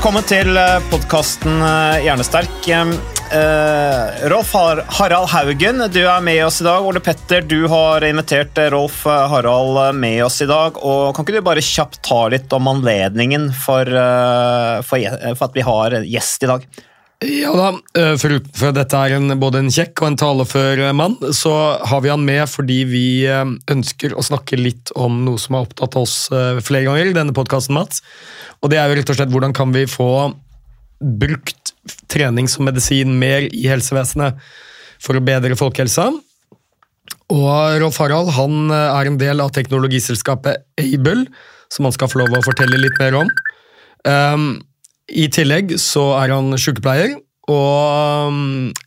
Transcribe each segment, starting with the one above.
Velkommen til podkasten Hjernesterk. Eh, Rolf Harald Haugen, du er med oss i dag. Ole Petter, du har invitert eh, Rolf Harald med oss i dag. Og Kan ikke du bare kjapt ta litt om anledningen for, eh, for, for at vi har gjest i dag? Ja da, for, for dette er en, både en kjekk og en talefør eh, mann, så har vi han med fordi vi eh, ønsker å snakke litt om noe som har opptatt oss eh, flere ganger i denne podkasten, Mats. Og det er jo rett og slett hvordan kan vi få brukt trening som medisin mer i helsevesenet for å bedre folkehelsa. Og Rolf Harald han eh, er en del av teknologiselskapet Able, som han skal få lov å fortelle litt mer om. Um, I tillegg så er han sykepleier, og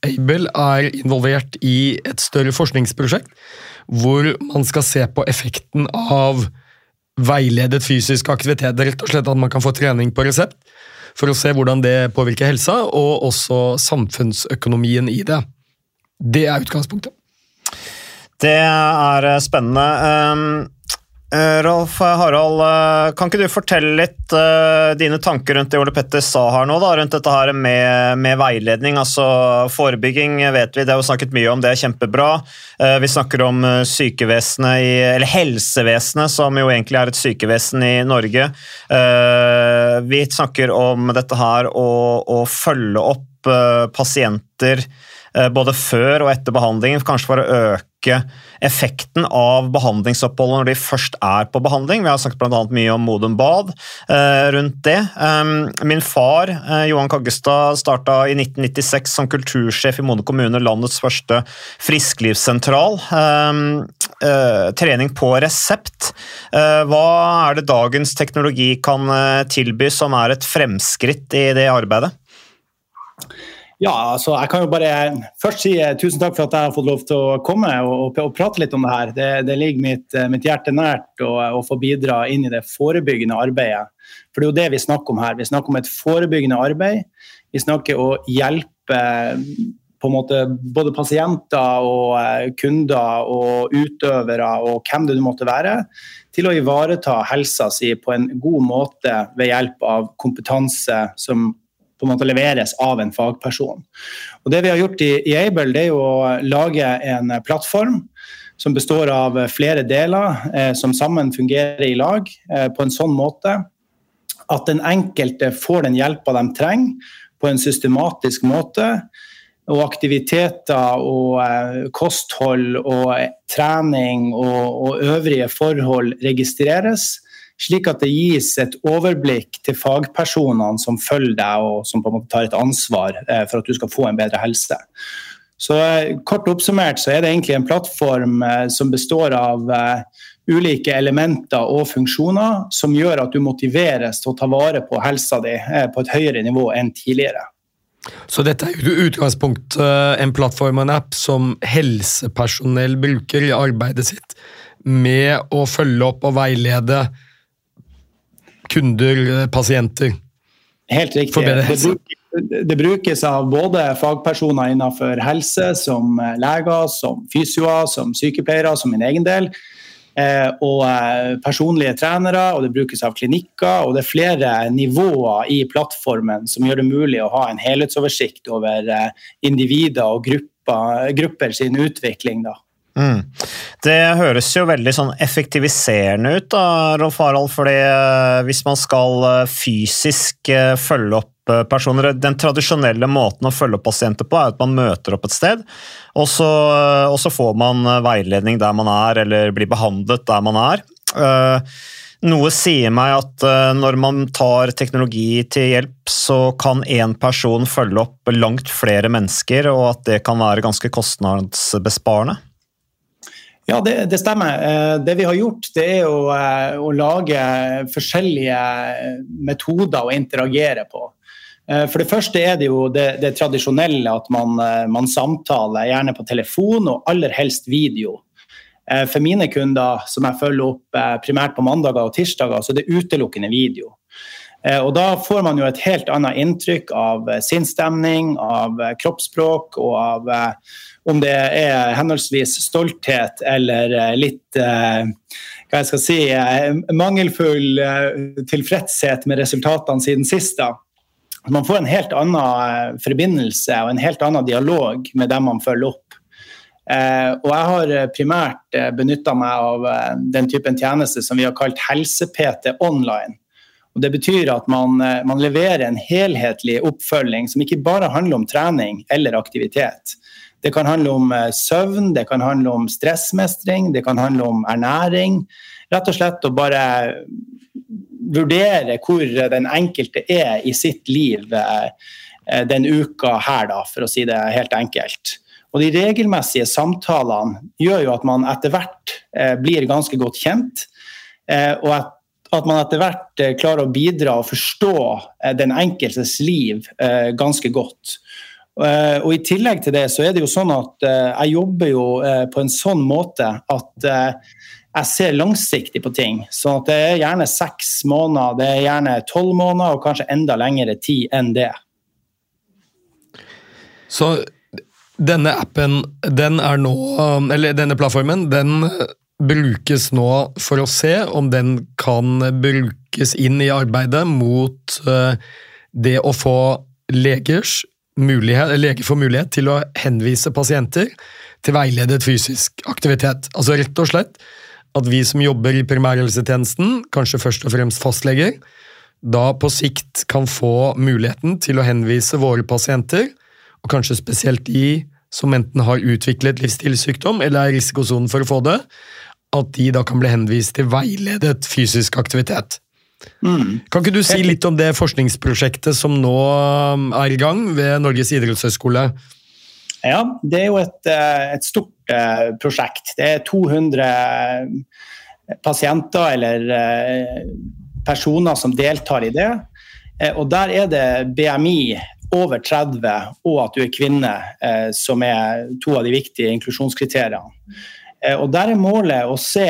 Abel er involvert i et større forskningsprosjekt hvor man skal se på effekten av veiledet fysisk aktivitet. Rett og slett at man kan få trening på resept for å se hvordan det påvirker helsa, og også samfunnsøkonomien i det. Det er utgangspunktet. Det er eh, spennende. Eh, Rolf Harald, eh, kan ikke du fortelle litt uh, dine tanker rundt det Ole Petter sa her nå, da, rundt dette her med, med veiledning? altså Forebygging vet vi, det har vi snakket mye om, det er kjempebra. Uh, vi snakker om sykevesenet, i, eller helsevesenet, som jo egentlig er et sykevesen i Norge. Uh, vi snakker om dette her å, å følge opp pasienter både før og etter behandlingen, kanskje for å øke effekten av behandlingsoppholdet når de først er på behandling. Vi har snakket annet mye om Modum Bad eh, rundt det. Um, min far, eh, Johan Kaggestad, starta i 1996 som kultursjef i Modum kommune, landets første frisklivssentral. Um, eh, trening på resept. Eh, hva er det dagens teknologi kan eh, tilby som er et fremskritt i det arbeidet? Ja, altså jeg kan jo bare først si eh, tusen takk for at jeg har fått lov til å komme og, og, prate litt om det her. Det, det ligger mitt, eh, mitt hjerte nært å, få bidra inn i det forebyggende arbeidet. For det er jo det vi snakker om her. Vi snakker om et forebyggende arbeid. Vi snakker om å hjelpe på en måte både pasienter og eh, kunder og utøvere og hvem det måtte være, til å ivareta helsa si på en god måte ved hjelp av kompetanse som på en måte leveres av en fagperson. Og det vi har gjort i, i Able, det er å lage en plattform som består av flere deler eh, som sammen fungerer i lag eh, på en sånn måte at den enkelte får den hjelpa de trenger på en systematisk måte. Og aktiviteter og eh, kosthold og trening og, og øvrige forhold registreres slik at det gis et overblikk til fagpersonene som følger deg og som på en måte tar et ansvar eh, for at du skal få en bedre helse. Så eh, Kort oppsummert så er det egentlig en plattform eh, som består av ulike elementer og funksjoner som gjør at du motiveres til å ta vare på helsa di på et høyere nivå enn tidligere. Så dette er jo i utgangspunktet en plattform og en app som helsepersonell bruker i arbeidet sitt med å følge opp og veilede kunder, pasienter. Helt riktig. Det brukes, det brukes av både fagpersoner innenfor helse, som leger, som fysioer, som sykepleiere, som min egen del. eh, og eh, personlige trenere, og det brukes av klinikker. Og det er flere nivåer i plattformen som gjør det mulig å ha en helhetsoversikt over eh, individer og grupper, grupper sin utvikling. da. Mm. Det høres jo veldig sånn effektiviserende ut, da, Rolf Harald. fordi hvis man skal fysisk følge opp personer. Den tradisjonelle måten å følge opp pasienter på er at man møter opp et sted, og så, og så får man veiledning der man er, eller blir behandlet der man er. Eh, noe sier meg at eh, når man tar teknologi til hjelp, så kan én person følge opp langt flere mennesker, og at det kan være ganske kostnadsbesparende. Ja, det, det, stemmer. Eh, det vi har gjort, det er å, å lage forskjellige metoder å interagere på. Eh, for det første er det jo det, det tradisjonelle at man, eh, man, samtaler, gjerne på telefon og aller helst video. Eh, for mine kunder, som jeg følger opp primært på mandager og tirsdager, så er det utelukkende video. Og Da får man jo et helt annet inntrykk av sinnsstemning, av kroppsspråk og av om det er henholdsvis stolthet eller litt hva jeg skal si, mangelfull tilfredshet med resultatene siden sist. Man får en helt annen eh, forbindelse og en helt annen dialog med dem man følger opp. Eh, og jeg har eh, primært eh, benytta meg av eh, den typen tjeneste som vi har kalt helse-PT online. Og det betyr at man, eh, man, leverer en helhetlig oppfølging som ikke bare handler om trening eller aktivitet. Det kan handle om søvn, det kan handle om stressmestring, det kan handle om ernæring. Rett og slett å bare vurdere hvor den enkelte er i sitt liv eh, den uka her, da, for å si det helt enkelt. Og De regelmessige samtalene gjør jo at man etter hvert eh, blir ganske godt kjent. Eh, og at, at man etter hvert klarer å bidra og forstå den enkeltes liv ganske godt. Og I tillegg til det så er det jo sånn at jeg jobber jo på en sånn måte at jeg ser langsiktig på ting. Så det er gjerne seks måneder, det er gjerne tolv måneder og kanskje enda lengre tid enn det. Så denne appen, den er nå Eller denne plattformen, den brukes nå for å se om den kan brukes inn i arbeidet mot eh, det å få legers mulighet, lege får mulighet til å henvise pasienter til veiledet fysisk aktivitet. Altså rett og slett at vi som jobber i primærhelsetjenesten, kanskje først og fremst fastleger, da på sikt kan få muligheten til å henvise våre pasienter, og kanskje spesielt de som enten har utviklet livsstilssykdom eller er i risikosonen for å få det, at de da kan bli henvist til veiledet fysisk aktivitet. Mm. Kan ikke du si litt om det forskningsprosjektet som nå um, er i gang ved Norges idrettshøgskole? Ja, det er jo et, eh, et stort uh, prosjekt. Det er 200 pasienter eller personer som deltar i det. Og der er det BMI over 30 og at du er kvinne som er to av de viktige inklusjonskriteriene. Og Der er målet å se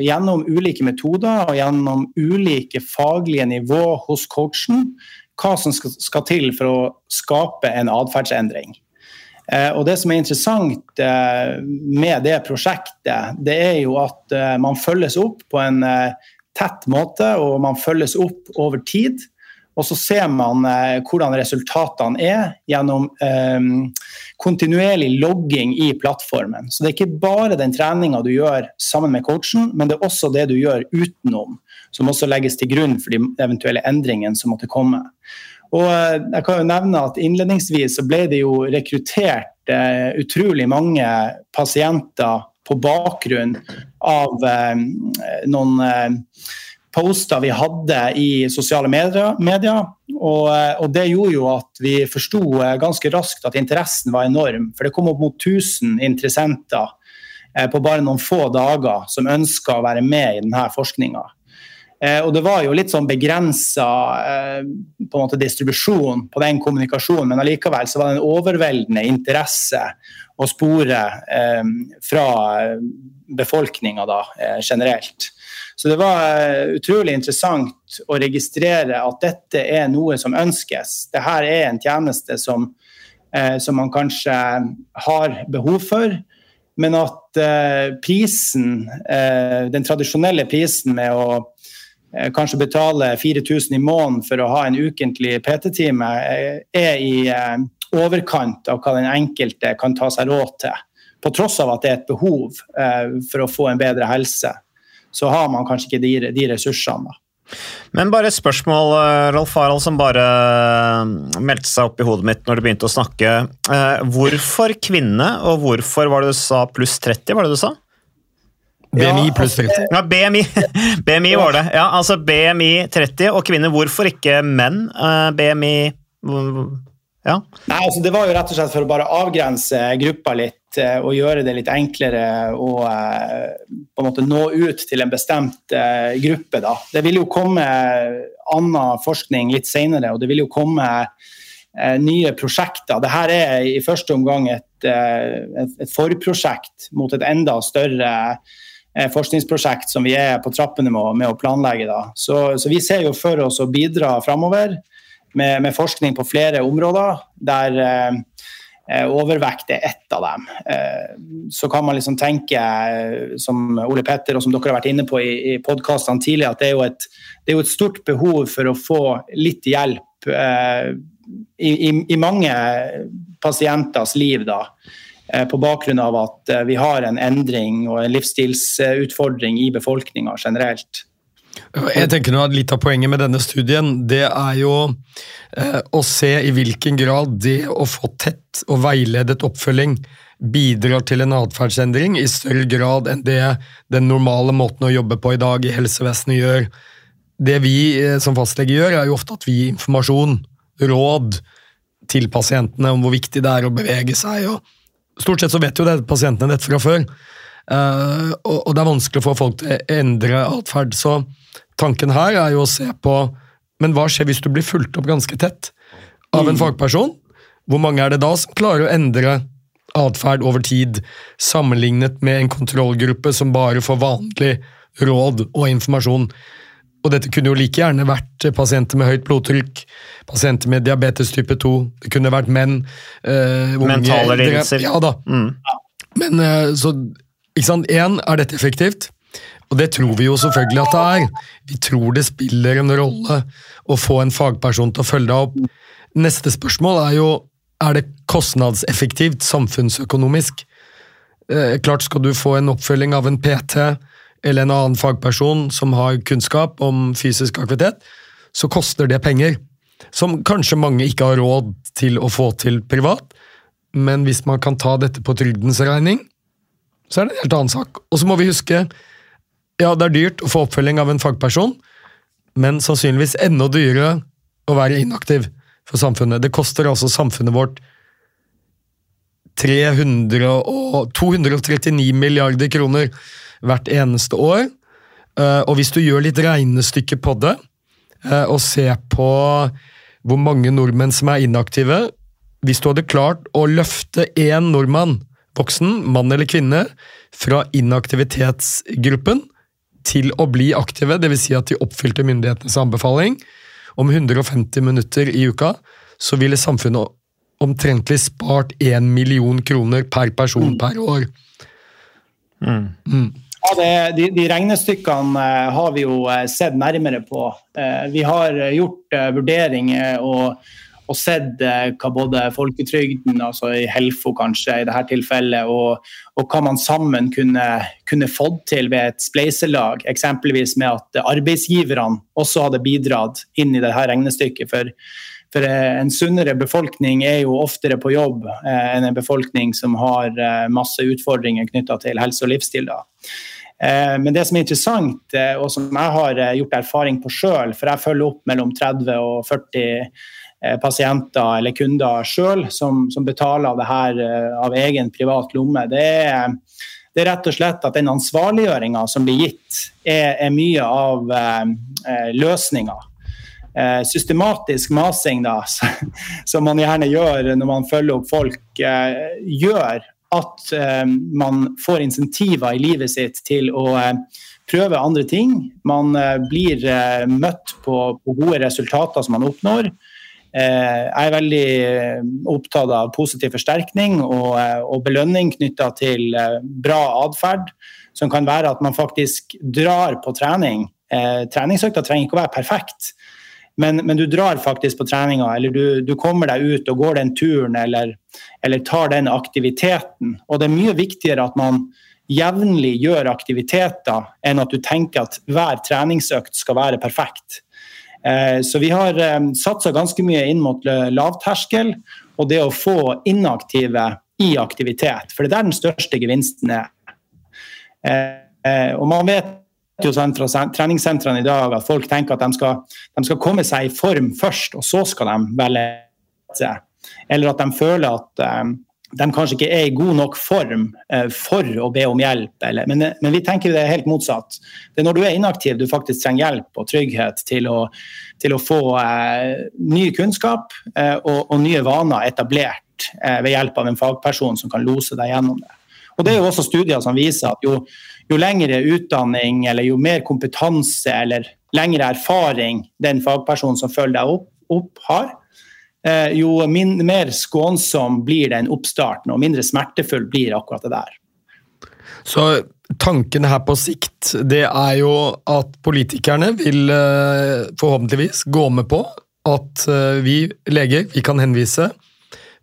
gjennom ulike metoder og gjennom ulike faglige nivå hos coachen hva som skal til for å skape en atferdsendring. Eh, og Det som er interessant eh, med det prosjektet, det er jo at eh, man følges opp på en tett måte, og man følges opp over tid. Og så ser man hvordan resultatene er gjennom kontinuerlig logging i plattformen. Så det er ikke bare den treninga du gjør sammen med coachen, men det er også det du gjør utenom, som også legges til grunn for de eventuelle endringene som måtte komme. Og eh, jeg kan jo nevne at Innledningsvis så ble det jo rekruttert eh, utrolig mange pasienter på bakgrunn av eh, noen eh, poster vi hadde i sosiale medier. medier og, eh, og, det gjorde jo at vi forsto eh, ganske raskt at interessen var enorm. For det kom opp mot 1000 interessenter på bare noen få dager som ønska å være med i denne forskninga. Eh, og det var jo litt sånn begrensa eh, distribusjon på den kommunikasjonen, men allikevel så var det en overveldende interesse å spore eh, fra befolkninga eh, generelt. Så det var eh, utrolig interessant å registrere at dette er noe som ønskes. Dette er en tjeneste som, eh, som man kanskje har behov for. men at eh, prisen, den tradisjonelle prisen med å kanskje betale 4000 i måneden for å ha en ukentlig PT-time, er i overkant av hva den enkelte kan ta seg råd til. På tross av at det er et behov eh, for å få en bedre helse, så har man kanskje ikke de, de ressursene. da. Men bare et spørsmål, eh, Rolf Harald, som bare eh, meldte seg opp i hodet mitt når du begynte å snakke. Eh, Hvorfor kvinne, og hvorfor var det du sa pluss 30? var det du sa? BMI pluss 30. Ja, BMI, BMI var det. Ja, altså BMI 30 og kvinner. Hvorfor ikke menn? BMI Ja. Nei, altså Det var jo rett og slett for å bare avgrense gruppa litt eh, og gjøre det litt enklere å eh, på en måte nå ut til en bestemt eh, gruppe. da. Det vil jo komme annen forskning litt senere, og det vil jo komme nye prosjekter. Dette er i første omgang et, et, et forprosjekt mot et enda større forskningsprosjekt som vi er på trappene med, med å planlegge. Da. Så, så vi ser jo for oss å bidra framover med, med forskning på flere områder, der eh, eh, overvekt er ett av dem. Eh, så kan man liksom tenke, som Ole Petter og som dere har vært inne på i, i podkastene tidligere, at det er, et, det er jo et stort behov for å få litt hjelp eh, i, i, i mange pasienters liv. da på bakgrunn av at vi har en endring og en livsstilsutfordring i befolkninga generelt. Jeg tenker at Litt av poenget med denne studien det er jo eh, å se i hvilken grad det å få tett og veiledet oppfølging bidrar til en atferdsendring i større grad enn det den normale måten å jobbe på i dag i helsevesenet gjør. Det vi eh, som fastlege gjør, er jo ofte at vi gir informasjon, råd, til pasientene om hvor viktig det er å bevege seg. og Stort sett så vet jo det, pasientene dette fra før. Uh, og, og det er vanskelig å få folk til å endre atferd. Så tanken her er jo å se på Men hva skjer hvis du blir fulgt opp ganske tett av en fagperson? Hvor mange er det da som klarer å endre atferd over tid, sammenlignet med en kontrollgruppe som bare får vanlig råd og informasjon? Og dette kunne jo like gjerne vært pasienter med høyt blodtrykk, pasienter med diabetes type 2, det kunne vært menn. øh, Mentale lidelser. Ja da. Men eh, så ikke sant, Én, er dette effektivt? Og det tror vi jo selvfølgelig at det er. Vi tror det spiller en rolle å få en fagperson til å følge deg opp. Neste spørsmål er jo er det kostnadseffektivt samfunnsøkonomisk. Eh, klart Skal du få en oppfølging av en PT eller en annen fagperson som har kunnskap om fysisk aktivitet, så koster det penger. Som kanskje mange ikke har råd til å få til privat, men hvis man kan ta dette på trygdens regning, så er det en helt annen sak. Og så må vi huske ja, det er dyrt å få oppfølging av en fagperson, men sannsynligvis enda dyrere å være inaktiv for samfunnet. Det koster altså samfunnet vårt 300 og 239 milliarder kroner hvert eneste år. Eh, Og hvis du gjør litt regnestykke på det, eh, og ser på hvor mange nordmenn som er inaktive Hvis du hadde klart å løfte én nordmann, voksen, mann eller kvinne, fra inaktivitetsgruppen til å bli aktive, dvs. Si at de oppfylte myndighetenes anbefaling om 150 minutter i uka, så ville samfunnet omtrentlig spart 1 million kroner per person per år. Ja, det, de, de regnestykkene eh, har vi jo eh, sett nærmere på. Eh, vi har gjort vurderinger og, og sett eh, hva både folketrygden, altså i Helfo kanskje i dette tilfellet, og, og hva man sammen kunne, kunne fått til ved et spleiselag. Eksempelvis med at arbeidsgiverne også hadde bidratt inn i dette regnestykket. For, for eh, en sunnere befolkning er jo oftere på jobb eh, enn en befolkning som har eh, masse utfordringer knytta til helse og livsstil. da. Eh, Men det som er interessant, og som jeg har gjort erfaring på sjøl, for jeg følger opp mellom 30 og 40 eh, pasienter eller kunder sjøl som, som betaler det her eh, av egen privat lomme, det er, det er rett og slett at den ansvarliggjøringa som blir gitt, er, er mye av eh, løsninga. Eh, systematisk masing, da, som man gjerne gjør når man følger opp folk, eh, gjør at eh, man får insentiver i livet sitt til å eh, prøve andre ting. Man eh, blir eh, møtt på, på gode resultater som man oppnår. Eh, jeg er veldig eh, opptatt av positiv forsterkning og, eh, og belønning knytta til bra atferd, som kan være at man faktisk drar på trening. Treningsøkta trenger ikke å være perfekt, men, men, du drar faktisk på treninga, eller du, du, kommer deg ut og går den turen eller, eller, tar den aktiviteten. Og det er mye viktigere at man jevnlig gjør aktiviteter enn at du tenker at hver treningsøkt skal være perfekt. Eh, så vi har eh, satsa ganske mye inn mot lavterskel og det å få inaktive i aktivitet. For det er der den største gevinsten er. Eh, og man vet jo fra treningssentrene i dag at folk tenker at de skal, de skal komme seg i form først, og så skal de velge seg. Eller at de føler at de kanskje ikke er i god nok form eh, for å be om hjelp. Eller, men, men, vi tenker det er helt motsatt. Det er når du er inaktiv du faktisk trenger hjelp og trygghet til å, til å få eh, ny kunnskap eh, og, og, nye vaner etablert eh, ved hjelp av en fagperson som kan lose deg gjennom det. Og Det er jo også studier som viser at jo, jo lengre utdanning eller jo mer kompetanse eller lengre erfaring den fagpersonen som følger deg opp, opp har, Eh, jo min, mer skånsom blir den oppstarten, og mindre smertefull blir akkurat det der. Så tanken her på sikt, det er jo at politikerne vil eh, forhåpentligvis gå med på at eh, vi leger vi kan henvise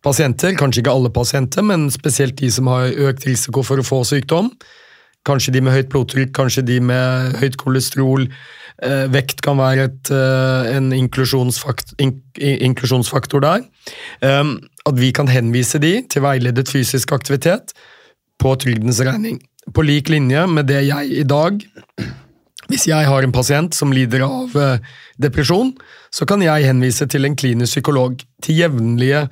pasienter, kanskje ikke alle pasienter, men spesielt de som har økt risiko for å få sykdom. Kanskje de med høyt blodtrykk, kanskje de med høyt kolesterol, Eh, vekt kan være et, eh, en inklusjonsfaktor, inklusjonsfaktor der. Ehm, at vi kan henvise de til veiledet fysisk aktivitet på trygdens regning. På lik linje med det jeg i dag Hvis jeg har en pasient som lider av eh, depresjon, så kan jeg henvise til en klinisk psykolog til jevnlige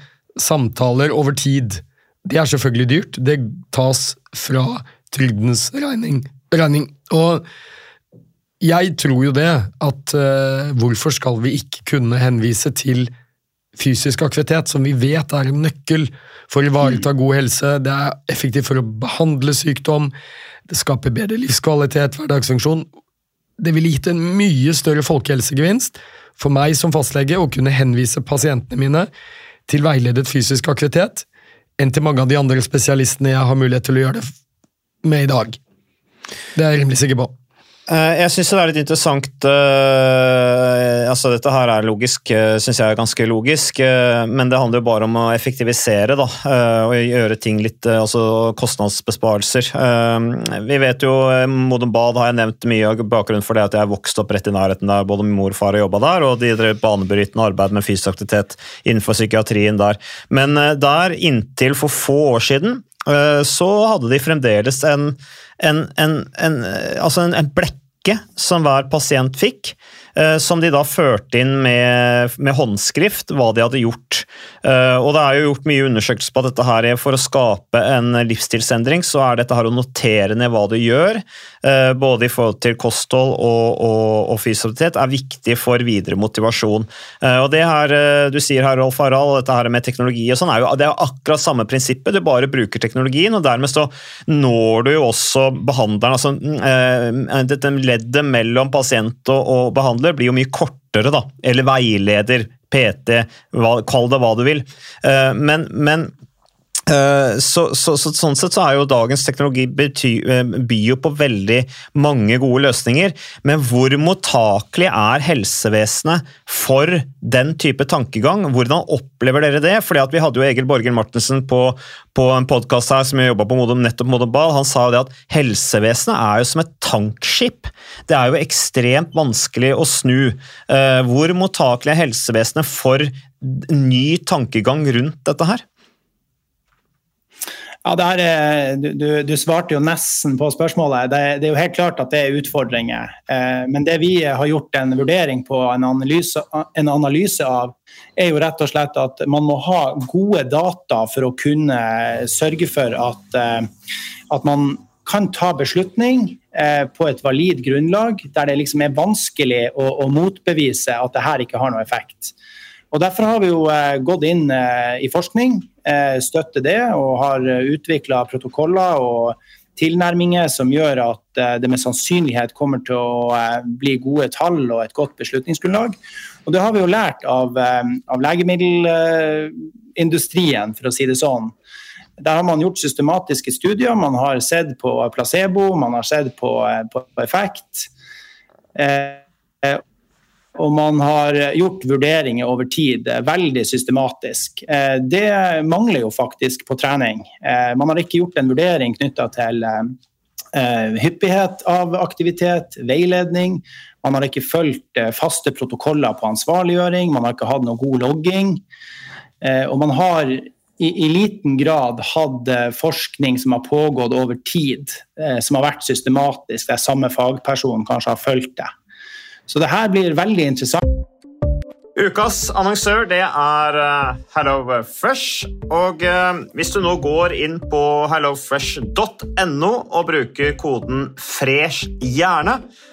samtaler over tid. Det er selvfølgelig dyrt. Det tas fra trygdens regning. regning. Og jeg tror jo det, at uh, hvorfor skal vi ikke kunne henvise til fysisk aktivitet, som vi vet er en nøkkel for å ivareta god helse. Det er effektivt for å behandle sykdom, det skaper bedre livskvalitet, hverdagsfunksjon. Det ville gitt en mye større folkehelsegevinst for meg som fastlege å kunne henvise pasientene mine til veiledet fysisk aktivitet enn til mange av de andre spesialistene jeg har mulighet til å gjøre det med i dag. Det er jeg rimelig sikker på. Eh, jeg syns det er litt interessant uh, altså Dette her er logisk, uh, syns jeg er ganske logisk, men det handler jo bare om å effektivisere da, og gjøre ting litt altså kostnadsbesparelser. Vi vet jo Modum Bad har jeg nevnt mye av bakgrunnen for det at jeg er vokst opp rett i nærheten der både min mor og far har jobba der, og de drev banebrytende arbeid med fysisk aktivitet innenfor psykiatrien der. Men der, inntil for få år siden, så hadde de fremdeles en en, en, en, altså en blekke som hver pasient fikk, Eh, som de da førte inn med, med, håndskrift, hva de hadde gjort. Eh, og det er jo gjort mye undersøkelser på at dette her for å skape en livsstilsendring, så er dette her å notere ned hva du gjør, eh, både i forhold til kosthold og, og, og fysioterapi, er viktig for videre motivasjon. Og det her du sier her, Rolf Harald, dette her med teknologi og sånn, er jo det er akkurat samme prinsippet, du bare bruker teknologien, og dermed så når du jo også behandleren, altså dette leddet mellom pasient og, og behandler behandler blir jo mye kortere, da. Eller veileder, PT, kall det hva du vil. Eh, men, men så, så, så, sånn sett så er jo dagens teknologi eh, byr jo på veldig mange gode løsninger, men hvor mottakelig er helsevesenet for den type tankegang? Hvordan opplever dere det? Fordi at Vi hadde jo Egil Borger Martensen på, på en podkast her som jobba på Modum, nettopp Modum Ball. Han sa jo det at helsevesenet er jo som et tankskip. Det er jo ekstremt vanskelig å snu. Eh, hvor mottakelig er helsevesenet for ny tankegang rundt dette her? Ja, er, du, du, svarte jo nesten på spørsmålet. Det, det, er jo helt klart at det er utfordringer. Eh, men det vi har gjort en vurdering på, en analyse, en analyse, av, er jo rett og slett at man må ha gode data for å kunne sørge for at, eh, at man kan ta beslutning eh, på et valid grunnlag, der det liksom er vanskelig å, å motbevise at det her ikke har noe effekt. Og Derfor har vi jo gått inn i forskning, støtter det, og har utvikla protokoller og tilnærminger som gjør at eh, det med sannsynlighet kommer til å eh, bli gode tall og et godt beslutningsgrunnlag. Og det har vi jo lært av, eh, av legemiddelindustrien, for å si det sånn. Der har man gjort systematiske studier. Man har sett på placebo, man har sett på, på effekt. Eh, og man har gjort vurderinger over tid veldig systematisk. Eh, det mangler jo faktisk på trening. Eh, man har ikke gjort en vurdering knytta til eh, hyppighet av aktivitet, veiledning. Man har ikke fulgt faste protokoller på ansvarliggjøring, man har ikke hatt noe god logging. Og man har i, i, liten grad hatt forskning som har pågått over tid, som har vært systematisk, der samme fagperson kanskje har fulgt det. Så det her blir veldig interessant. Ukas annonsør det er uh, HelloFresh. Og uh, hvis du nå går inn på hellofresh.no og bruker koden 'fresh hjerne',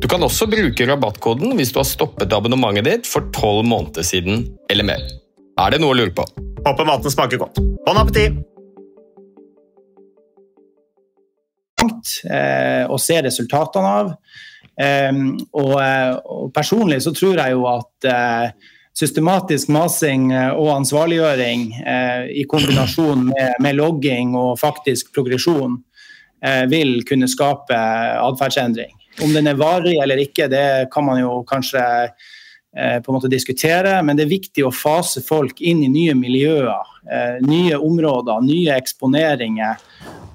Du kan også bruke rabattkoden hvis du har stoppet abonnementet ditt for tolv måneder siden eller mer. Er det noe å lure på? Håper maten smaker godt. Bon appétit! Å og se resultatene av. Ehm, og, eh, personlig så tror jeg jo at eh, systematisk masing og ansvarliggjøring i kombinasjon med, med logging og faktisk progresjon vil kunne skape atferdsendring. Om den er varig eller ikke, det kan man jo kanskje eh, på en måte diskutere, men det er viktig å fase folk inn i nye miljøer, eh, nye områder, nye eksponeringer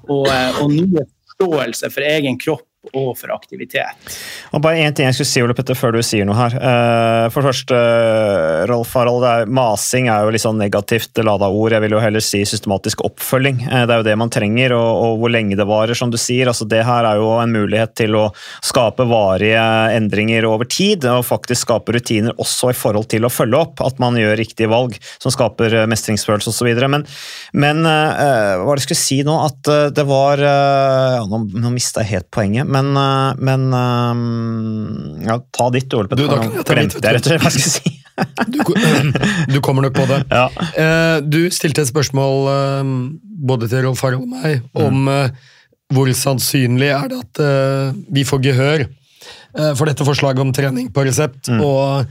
og, eh, og nye forståelse for egen kropp og for aktivitet. Og bare én ting jeg skulle si, Ole Petter, før du sier noe her. Eh, For det første, eh, Rolf Harald, er, masing er jo litt sånn negativt lada ord. Jeg vil jo heller si systematisk oppfølging. Eh, Det er jo det man trenger, og, og hvor lenge det varer, som du sier. Altså, det her er jo en mulighet til å skape varige endringer over tid, og faktisk skape rutiner også i forhold til å følge opp. At man gjør riktige valg som skaper mestringsfølelse osv. Men, men hva var det jeg skulle si nå? At det var Nå, nå mista jeg helt poenget, men, eh, men eh, ja, Ta ditt, Ole Petter. Mitt, Glemte jeg rett og slett hva jeg skulle si. Du, du kommer nok på det. Ja. Eh, Du stilte et spørsmål både til Rolf Harald og meg om mm. hvor sannsynlig er det at vi får gehør eh, for dette forslaget om trening på resept. Og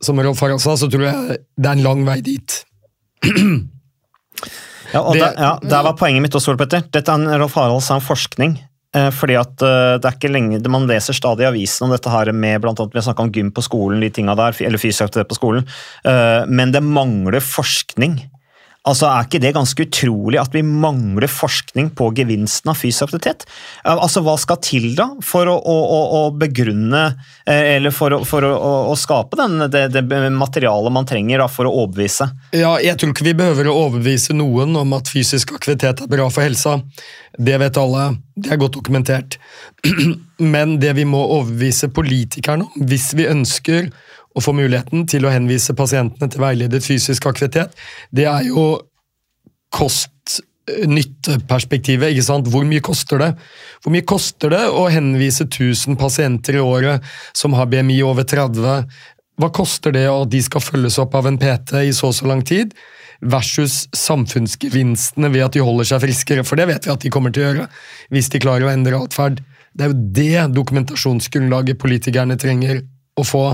som Rolf Harald sa, så tror jeg det er en lang vei dit. Ja, og Det- der, ja, der var poenget mitt også, Ole Petter. Dette er Rolf Harald sa om forskning. Eh, fordi at eh, det er ikke lenge, Man leser stadig i avisen om dette her med blant annet, Vi har snakka om gym på skolen, de tinga der, eller aktivitet på skolen. Eh, men det mangler forskning. Altså, Er ikke det ganske utrolig at vi mangler forskning på gevinsten av fysisk aktivitet? Eh, Altså, Hva skal til da for å, å, å, begrunne eh, Eller for, å, for å skape den, det, det materialet man trenger da, for å overbevise? Ja, jeg tror ikke vi behøver å overbevise noen om at fysisk aktivitet er bra for helsa. Det vet alle. Det er godt dokumentert. Men det vi må overbevise politikerne om, hvis vi ønsker å få muligheten til å henvise pasientene til veiledet fysisk aktivitet, det er jo kost-nytte-perspektivet. ikke sant? Hvor mye koster det? Hvor mye koster det å henvise 1000 pasienter i året som har BMI over 30? Hva koster det at de skal følges opp av en PT i så og så lang tid? Versus samfunnsgevinstene ved at de holder seg friskere, for det vet vi at de kommer til å gjøre. Hvis de klarer å endre atferd. Det er jo det dokumentasjonsgrunnlaget politikerne trenger å få.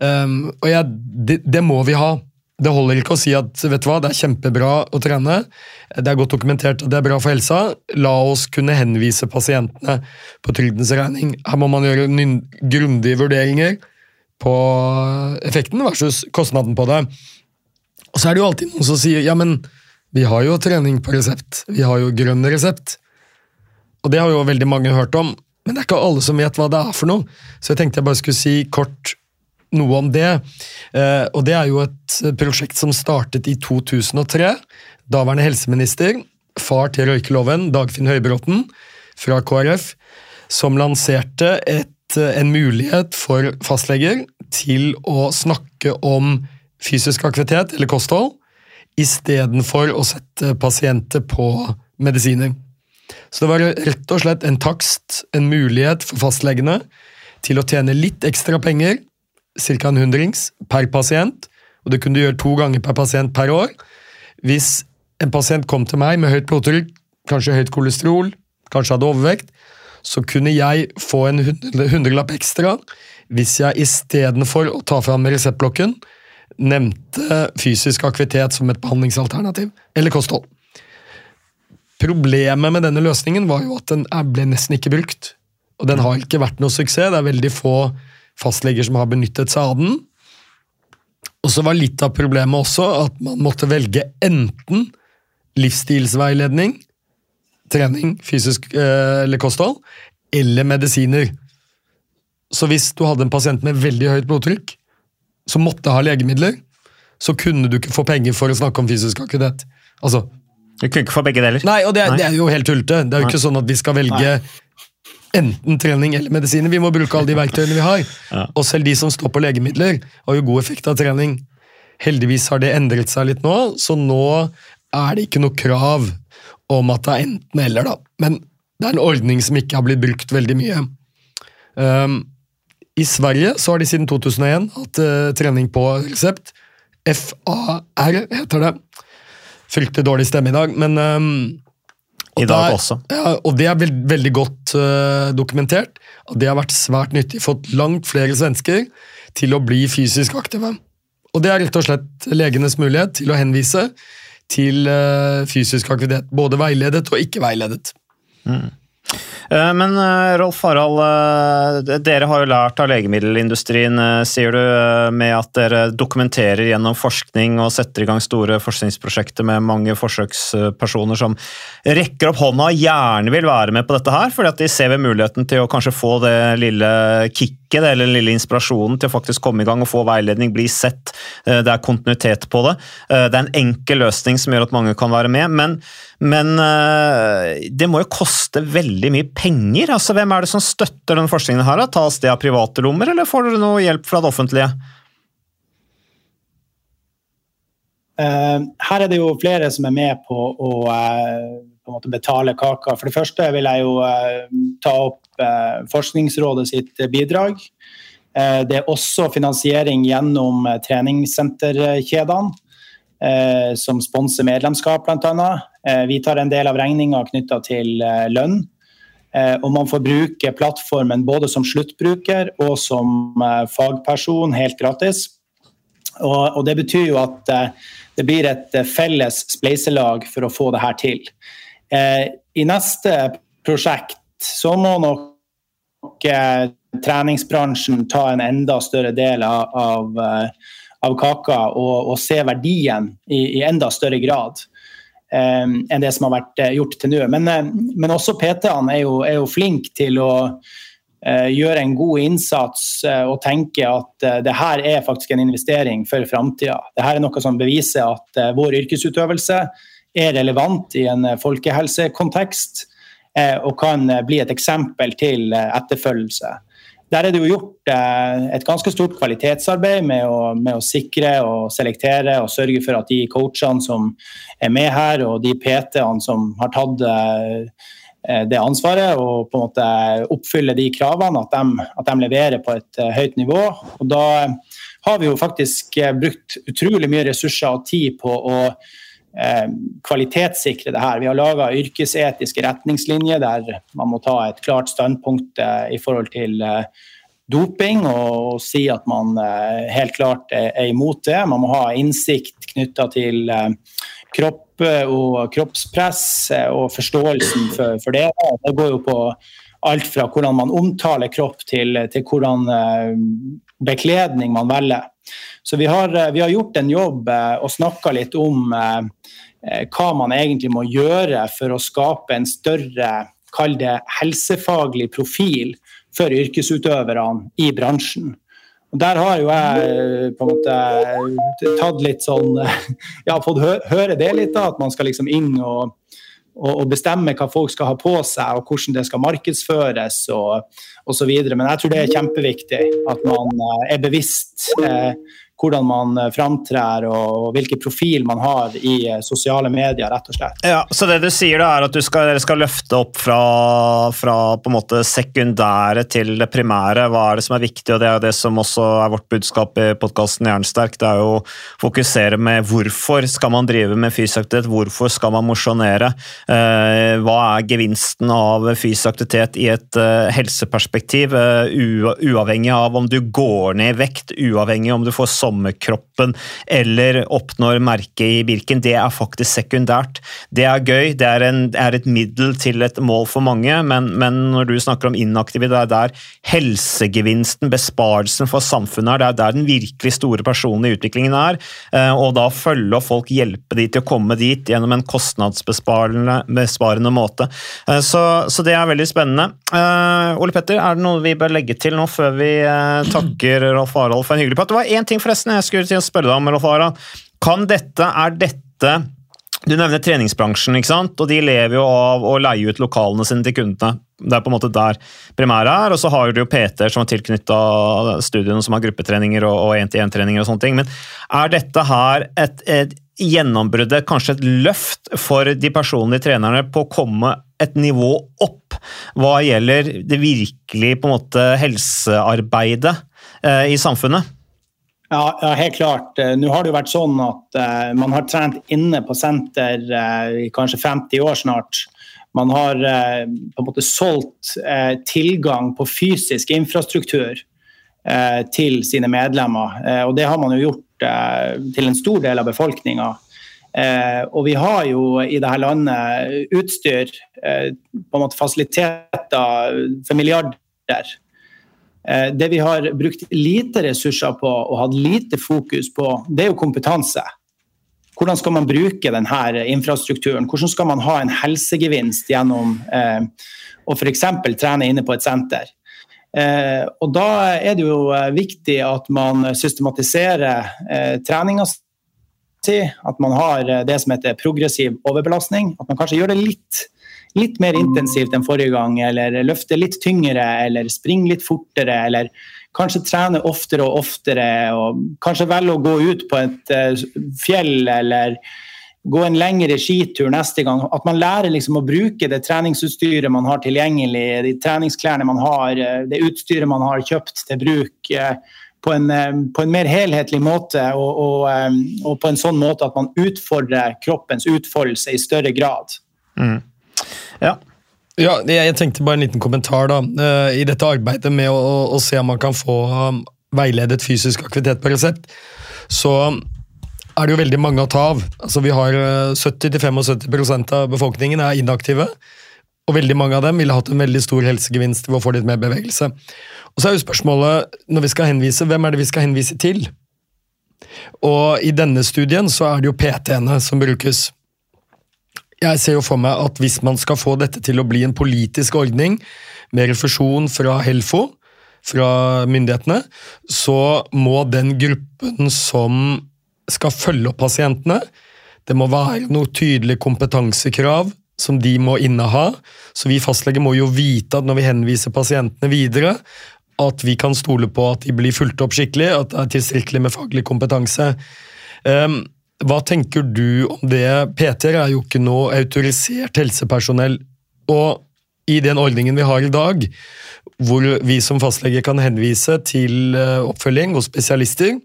Um, og jeg, det, det må vi ha. Det holder ikke å si at vet du hva, det er kjempebra å trene, det er godt dokumentert at det er bra for helsa, la oss kunne henvise pasientene på trygdens regning. Her må man gjøre grundige vurderinger på effekten versus kostnaden på det. Og så er det jo alltid noen som sier ja, men vi har jo trening på resept, vi har jo grønn resept. Og det har jo veldig mange hørt om, men det er ikke alle som vet hva det er for noe. Så jeg tenkte jeg bare skulle si kort noe om det. Eh, og det er jo et prosjekt som startet i 2003. Daværende helseminister, far til røykeloven, Dagfinn Høybråten fra KrF, som lanserte et, en mulighet for fastleger til å snakke om fysisk aktivitet eller kosthold, istedenfor å sette pasienter på medisiner. Så det var rett og slett en takst, en mulighet for fastlegene til å tjene litt ekstra penger, ca. en hundrings, per pasient, og det kunne du gjøre to ganger per pasient per år. Hvis en pasient kom til meg med høyt blodtrykk, kanskje høyt kolesterol, kanskje hadde overvekt, så kunne jeg få en hundrelapp ekstra hvis jeg istedenfor å ta fram reseptblokken, nevnte fysisk aktivitet som et behandlingsalternativ, eller kosthold. Problemet med denne løsningen var jo at den ble nesten ikke brukt. Og den har ikke vært noe suksess. Det er veldig få fastleger som har benyttet seg av den. Og så var litt av problemet også at man måtte velge enten livsstilsveiledning, trening, fysisk eh, eller kosthold, eller medisiner. Så hvis du hadde en pasient med veldig høyt blodtrykk, som måtte ha legemidler, så kunne du ikke få penger for å snakke om fysisk aktivitet. Altså, Du kunne ikke få begge deler. Nei, og det, er- Nei. det er jo helt tullete. Det er jo Nei. ikke sånn at vi skal velge enten trening eller medisiner. Vi må bruke alle de verktøyene vi har. Ja. Og selv de som står på legemidler, har jo god effekt av trening. Heldigvis har det endret seg litt nå, så nå er det ikke noe krav om at det er enten eller, da. Men det er en ordning som ikke har blitt brukt veldig mye. Um, I Sverige så har de siden 2001 hatt uh, trening på resept. FAR heter det. Fryktelig dårlig stemme i dag, men um, og I dag der- også. Ja, og det er veld, veldig godt uh, dokumentert. Og det har vært svært nyttig. Fått langt flere svensker til å bli fysisk aktive. Og det er rett og slett legenes mulighet til å henvise til uh, fysisk aktivitet. Både veiledet og ikke veiledet. Eh, men eh, Rolf Harald, eh, dere har jo lært av legemiddelindustrien, sier du, med at dere dokumenterer gjennom forskning og setter i gang store forskningsprosjekter med mange forsøkspersoner som rekker opp hånda og gjerne vil være med på dette her, fordi at de ser ved muligheten til å kanskje få det lille kicket eller den lille inspirasjonen til å faktisk komme i gang og få veiledning, bli sett. Det er kontinuitet på det. Det er en enkel løsning som gjør at mange kan være med, men, men det må jo koste veldig mye penger? Altså, hvem er det som støtter denne forskningen her? Tas det av private lommer, eller får dere noe hjelp fra det offentlige? Her er det jo flere som er med på å på en måte betale kaka. For det første vil jeg jo ta opp Forskningsrådet sitt bidrag. det er også finansiering gjennom treningssenterkjedene, som sponser medlemskap, bl.a. vi tar en del av regninga knytta til lønn. Eh, og man får bruke plattformen både som sluttbruker og som eh, fagperson helt gratis. Og, det betyr jo at eh, det blir et felles spleiselag for å få det her til. I neste prosjekt så må nok treningsbransjen ta en enda større del av, av, av kaka og, og, se verdien i, i enda større grad. Eh, enn det som har vært eh, gjort til nå. Men, eh, men også PT-ene er, er, jo flinke til å gjøre en god innsats og tenke at det her er faktisk en investering for framtida. Dette er noe som beviser at vår yrkesutøvelse er relevant i en folkehelsekontekst og kan bli et eksempel til etterfølgelse. Der er det jo gjort eh, et ganske stort kvalitetsarbeid med å, med å, sikre og selektere og sørge for at de coachene som er med her, og de PT-ene som har tatt eh, det ansvaret og på en måte oppfylle de kravene, at de, at de leverer på et eh, høyt nivå. Og da har vi jo faktisk brukt utrolig mye ressurser og tid på å kvalitetssikre det her. Vi har laga yrkesetiske retningslinjer der man må ta et klart standpunkt eh, i forhold til eh, doping og, si at man eh, helt klart er, imot det. Man må ha innsikt knytta til kropp og kroppspress og forståelsen for, for, det. Det går jo på alt fra hvordan man omtaler kropp til, til hvordan bekledning man velger. Så vi har, vi har gjort en jobb og snakka litt om Eh, hva man egentlig må gjøre for å skape en større kall det helsefaglig profil for yrkesutøverne i bransjen. Der har jo jeg eh, på en måte tatt litt sånn Ja, fått høre det litt, da, at man skal liksom inn og, og, bestemme hva folk skal ha på seg, og hvordan det skal markedsføres og osv. Men jeg tror det er kjempeviktig at man eh, er bevisst eh, hvordan man eh, framtrer og hvilken profil man har i eh, sosiale medier, rett og slett. Ja, Så det du sier da er at du skal, dere skal løfte opp fra, fra på en måte sekundære til det primære. Hva er det som er viktig, og det er det som også er vårt budskap i podkasten Jernsterk. Det er jo å fokusere med hvorfor skal man drive med fysisk aktivitet, hvorfor skal man mosjonere? Eh, hva er gevinsten av fysisk aktivitet i et helseperspektiv, uavhengig av om du går ned i vekt, uavhengig om du får sommerkroppen eller oppnår merket i Birken, det er faktisk sekundært. Det er gøy, det er, en, er et middel til et mål for mange, men, men når du snakker om inaktive, det er der helsegevinsten, besparelsen for samfunnet er, det er der den virkelig store personlige utviklingen er. Eh, og da følge folk, hjelpe de til å komme dit gjennom en kostnadsbesparende måte. Eh, så, så det er veldig spennende. Uh, Ole Petter, er det noe vi bør legge til nå før vi takker Rolf Harald for en hyggelig prat? Det var én ting forresten jeg skulle til å spørre deg om, Rolf Harald. Kan dette, er dette Du nevner treningsbransjen, ikke sant? og de lever jo av å leie ut lokalene sine til kundene. Det er på en måte der primæret er, og så har du jo PT-er som er tilknytta studiene, som har gruppetreninger og én-til-én-treninger og sånne ting. Men er dette her et, et gjennombruddet, kanskje et løft for de personlige trenerne på å komme et nivå opp hva gjelder det virkelig på en måte helsearbeidet eh, i samfunnet? Ja, ja, helt klart. Eh, nå har det jo vært sånn at uh, man har trent inne på senter uh, i kanskje 50 år snart. Man har uh, på en måte solgt tilgang på fysisk infrastruktur til sine medlemmer. og det har man jo gjort til en stor del av befolkninga. Og vi har jo i dette landet utstyr, på en måte fasiliteter for milliarder. Eh, det vi har brukt lite ressurser på og hatt lite fokus på, det er jo kompetanse. Hvordan skal man bruke denne infrastrukturen? Hvordan skal man ha en helsegevinst gjennom eh, å f.eks. trene inne på et senter? Eh, og Da er det jo eh, viktig at man systematiserer eh, treninga si. At man har det som heter progressiv overbelastning. At man kanskje gjør det litt, litt mer intensivt enn forrige gang. Eller løfte litt tyngre, eller springe litt fortere. Eller kanskje trene oftere og oftere. Og kanskje velge å gå ut på et uh, fjell eller gå en lengre skitur neste gang. At man lærer liksom å bruke det treningsutstyret man har tilgjengelig, de treningsklærne man har, eh, det utstyret man har kjøpt til bruk. Uh, på en, eh, på en, mer helhetlig måte og, og, eh, og, på en sånn måte at man utfordrer kroppens utfoldelse i større grad. Mm. Ja. ja. jeg tenkte bare en liten kommentar da. Eh, I dette arbeidet med å, å se om man kan få um, veiledet fysisk aktivitet på resept, så er det jo veldig mange å ta av. Altså, vi har 70-75% av befolkningen er inaktive. Og veldig mange av dem ville hatt en veldig stor helsegevinst ved å få litt mer bevegelse. Og så er jo spørsmålet, når vi skal henvise, hvem er det vi skal henvise til? Og i denne studien så er det jo PT-ene som brukes. Jeg ser jo for meg at hvis man skal få dette til å bli en politisk ordning, med refusjon fra Helfo, fra myndighetene, så må den gruppen som skal følge opp pasientene, det må være noe tydelig kompetansekrav som de må inneha. Så vi fastleger må jo vite at når vi henviser pasientene videre, at vi kan stole på at de blir fulgt opp skikkelig, at det er tilstrekkelig med faglig kompetanse. Um, hva tenker du om det? PT-er er jo ikke noe autorisert helsepersonell. Og i den ordningen vi har i dag, hvor vi som fastlege kan henvise til eh, oppfølging hos spesialister,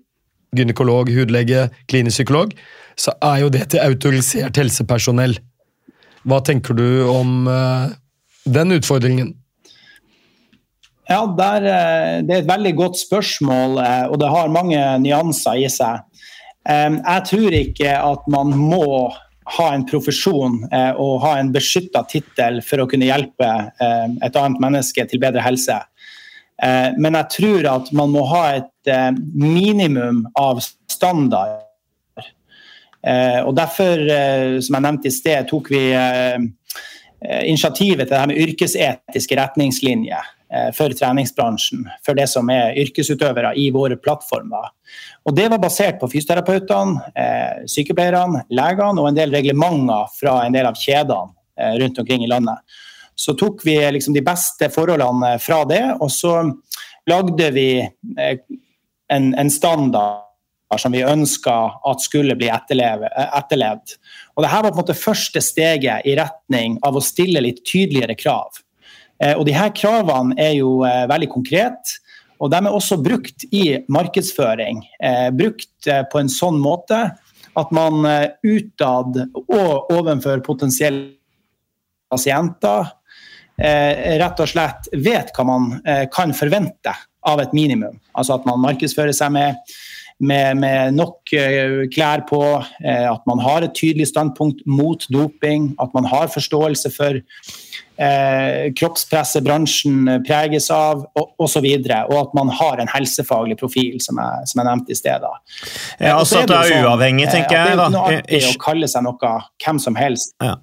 gynekolog, hudlege, klinisk psykolog, så er jo det til autorisert helsepersonell. Hva tenker du om uh, den utfordringen? Ja, der, eh, Det er et veldig godt spørsmål, eh, og det har mange nyanser i seg. Jeg tror ikke at man må ha en profesjon og ha en beskytta tittel for å kunne hjelpe et annet menneske til bedre helse. Men jeg tror at man må ha et minimum av standard Eh, og Derfor, eh, som jeg nevnte i sted, tok vi eh, initiativet til det her med yrkesetiske retningslinjer for treningsbransjen, for det som er yrkesutøvere i våre plattformer. Og Det var basert på fysioterapeutene, sykepleierne, legene og en del reglementer fra en del av kjedene rundt omkring i landet. Så tok vi liksom de beste forholdene fra det, og så lagde vi en, en standard som vi ønska at skulle bli etterlevd. Og Dette var på en måte første steget i retning av å stille litt tydeligere krav. Eh, og de her Kravene er jo eh, veldig konkrete, og de er også brukt i markedsføring. Eh, brukt på en sånn måte at man utad og overfor potensielle pasienter rett og slett vet hva man kan forvente av et minimum. Altså at man markedsfører seg med med, med nok uh, klær på, uh, at man har et tydelig standpunkt mot doping, at man har forståelse for eh, kroppspresset bransjen preges av, og osv. Og, og at man har en helsefaglig profil, som jeg, som jeg nevnte i stedet. Ja, altså at det er sånn, uavhengig, tenker jeg. Det er ikke noe artig å kalle seg noe hvem som helst. Ja.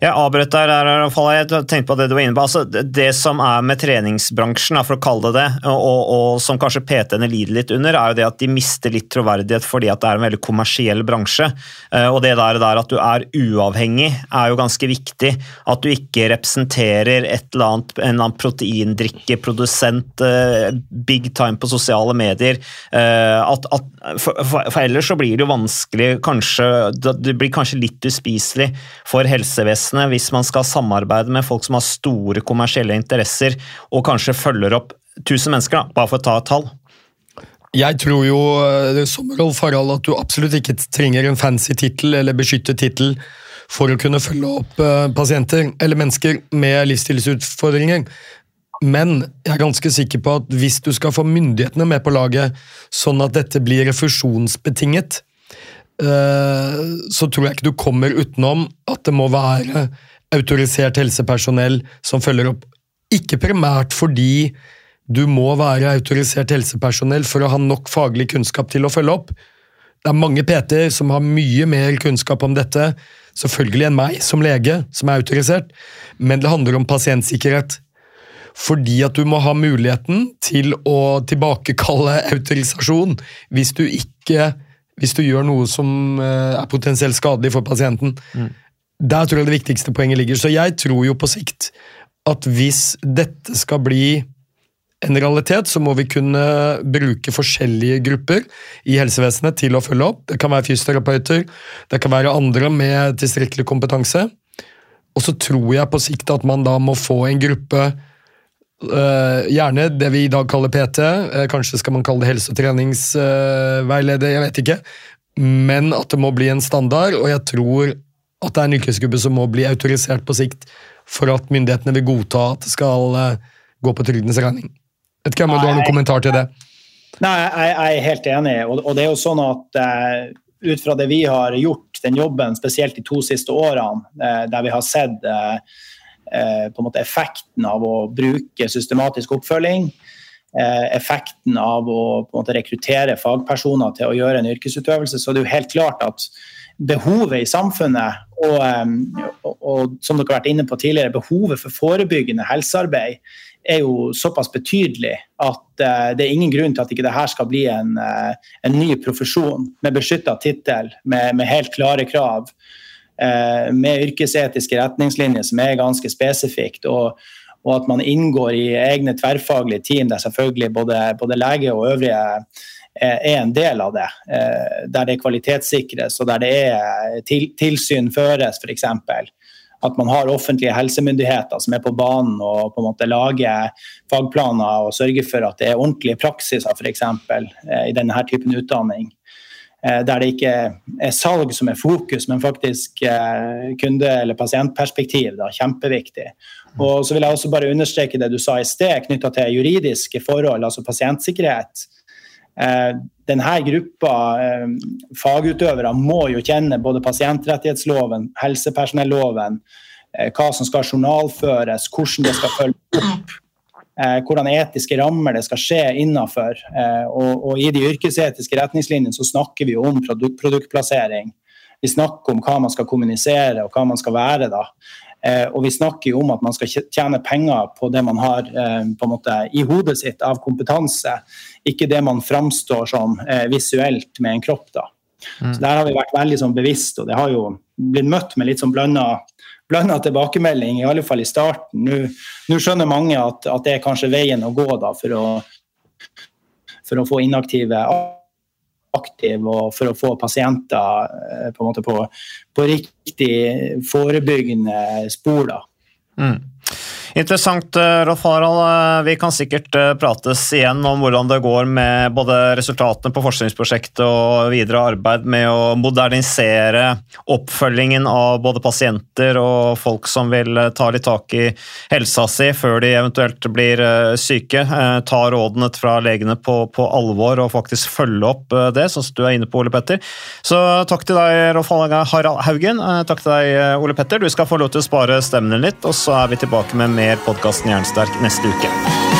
Jeg avbrøt der, jeg tenkte på det du var inne på. Altså, det som er med treningsbransjen, for å kalle det det, og, og som kanskje PT-ene lider litt under, er jo det at de mister litt troverdighet fordi at det er en veldig kommersiell bransje. Eh, og det der, der at du er uavhengig, er jo ganske viktig. At du ikke representerer et eller annet, en eller annen proteindrikkeprodusent eh, big time på sosiale medier. Eh, at, at, for, for, ellers så blir det jo vanskelig, kanskje Det blir kanskje litt uspiselig for helsevesenet helsevesenet hvis man skal samarbeide med folk som har store kommersielle interesser, og kanskje følger opp 1000 mennesker, da, bare for å ta et tall? Jeg tror jo, eh, som Rolf Harald, at du absolutt ikke trenger en fancy tittel eller beskyttet tittel for å kunne følge opp eh, pasienter eller mennesker med livsstilsutfordringer. Men jeg er ganske sikker på at hvis du skal få myndighetene med på laget, sånn at dette blir refusjonsbetinget, så tror jeg ikke du kommer utenom at det må være autorisert helsepersonell som følger opp. Ikke primært fordi du må være autorisert helsepersonell for å ha nok faglig kunnskap til å følge opp. Det er mange PT-er som har mye mer kunnskap om dette, selvfølgelig enn meg som lege, som er autorisert, men det handler om pasientsikkerhet. Fordi at du må ha muligheten til å tilbakekalle autorisasjon hvis du ikke hvis du gjør noe som eh, er potensielt skadelig for pasienten. Mm. Der tror jeg det viktigste poenget ligger. Så jeg tror jo på sikt at hvis dette skal bli en realitet, så må vi kunne bruke forskjellige grupper i helsevesenet til å følge opp. Det kan være fysioterapeuter, det kan være andre med tilstrekkelig kompetanse. Og så tror jeg på sikt at man da må få en gruppe Uh, gjerne det vi i dag kaller PT. Uh, kanskje skal man kalle det helse- og treningsveileder, uh, jeg vet ikke. Men at det må bli en standard, og jeg tror at det er en yrkesgruppe som må bli autorisert på sikt for at myndighetene vil godta at det skal eh, gå på trygdens regning. Vet ikke om du har noen kommentar til det? Nei, jeg, jeg er helt enig. Og, og, det er jo sånn at ut fra det vi har gjort, den jobben spesielt de to siste årene, der vi har sett Eh, på en måte effekten av å bruke systematisk oppfølging. Eh, effekten av å på en måte rekruttere fagpersoner til å gjøre en yrkesutøvelse, så det er jo helt klart at behovet i samfunnet, og, eh, og, og som dere har vært inne på tidligere, behovet for forebyggende helsearbeid er jo såpass betydelig at uh, det er ingen grunn til at ikke dette skal bli en, uh, en ny profesjon med beskytta tittel, med, med, helt klare krav. Eh, med yrkesetiske retningslinjer som er ganske spesifikt. Og, og, at man inngår i egne tverrfaglige team der selvfølgelig både, både lege og øvrige er en del av det. Eh, der det kvalitetssikres og der det er til, tilsyn føres, f.eks. At man har offentlige helsemyndigheter som er på banen og på en måte lager fagplaner og sørger for at det er ordentlige praksiser f.eks. Eh, i denne typen utdanning. Eh, der det ikke er salg som er fokus, men faktisk eh, kunde- eller pasientperspektiv. Da, kjempeviktig. Og så vil jeg også bare understreke det du sa i sted knytta til juridiske forhold, altså pasientsikkerhet. Eh, denne gruppa fagutøvere må jo kjenne både pasientrettighetsloven, helsepersonelloven, hva som skal journalføres, hvordan det skal følges opp eh, hvordan etiske rammer det skal skje innafor. Eh, og, og, i de yrkesetiske retningslinjene så snakker vi om produkt, produktplassering. Vi snakker om hva man skal kommunisere og hva man skal være. da. Eh, og vi snakker jo om at man skal tjene penger på det man har eh, på en måte i hodet sitt av kompetanse, ikke det man framstår som eh, visuelt med en kropp. da. Mm. Så Der har vi vært veldig sånn, bevisst, og det har jo blitt møtt med litt sånn blanda blanda tilbakemelding, i alle fall i starten. Nå skjønner mange at, at, det er kanskje veien å gå da, for, å, for å få inaktive aktive og for å få pasienter eh, på, på, på riktig forebyggende spor. da. Mm. Interessant, eh, Rolf Harald. Eh, vi kan sikkert eh, prates igjen om hvordan det går med både resultatene på forskningsprosjektet og videre arbeid med å modernisere oppfølgingen av både pasienter og folk som vil ta litt tak i helsa si før de eventuelt blir syke. Ta rådene fra legene på, på alvor og faktisk følge opp det, sånn som du er inne på, Ole Petter. Så takk til deg, Rolf Harald Haugen. Takk til deg, Ole Petter. Du skal få lov til å spare stemmen din litt, og så er vi tilbake med mer podkasten Jernsterk neste uke.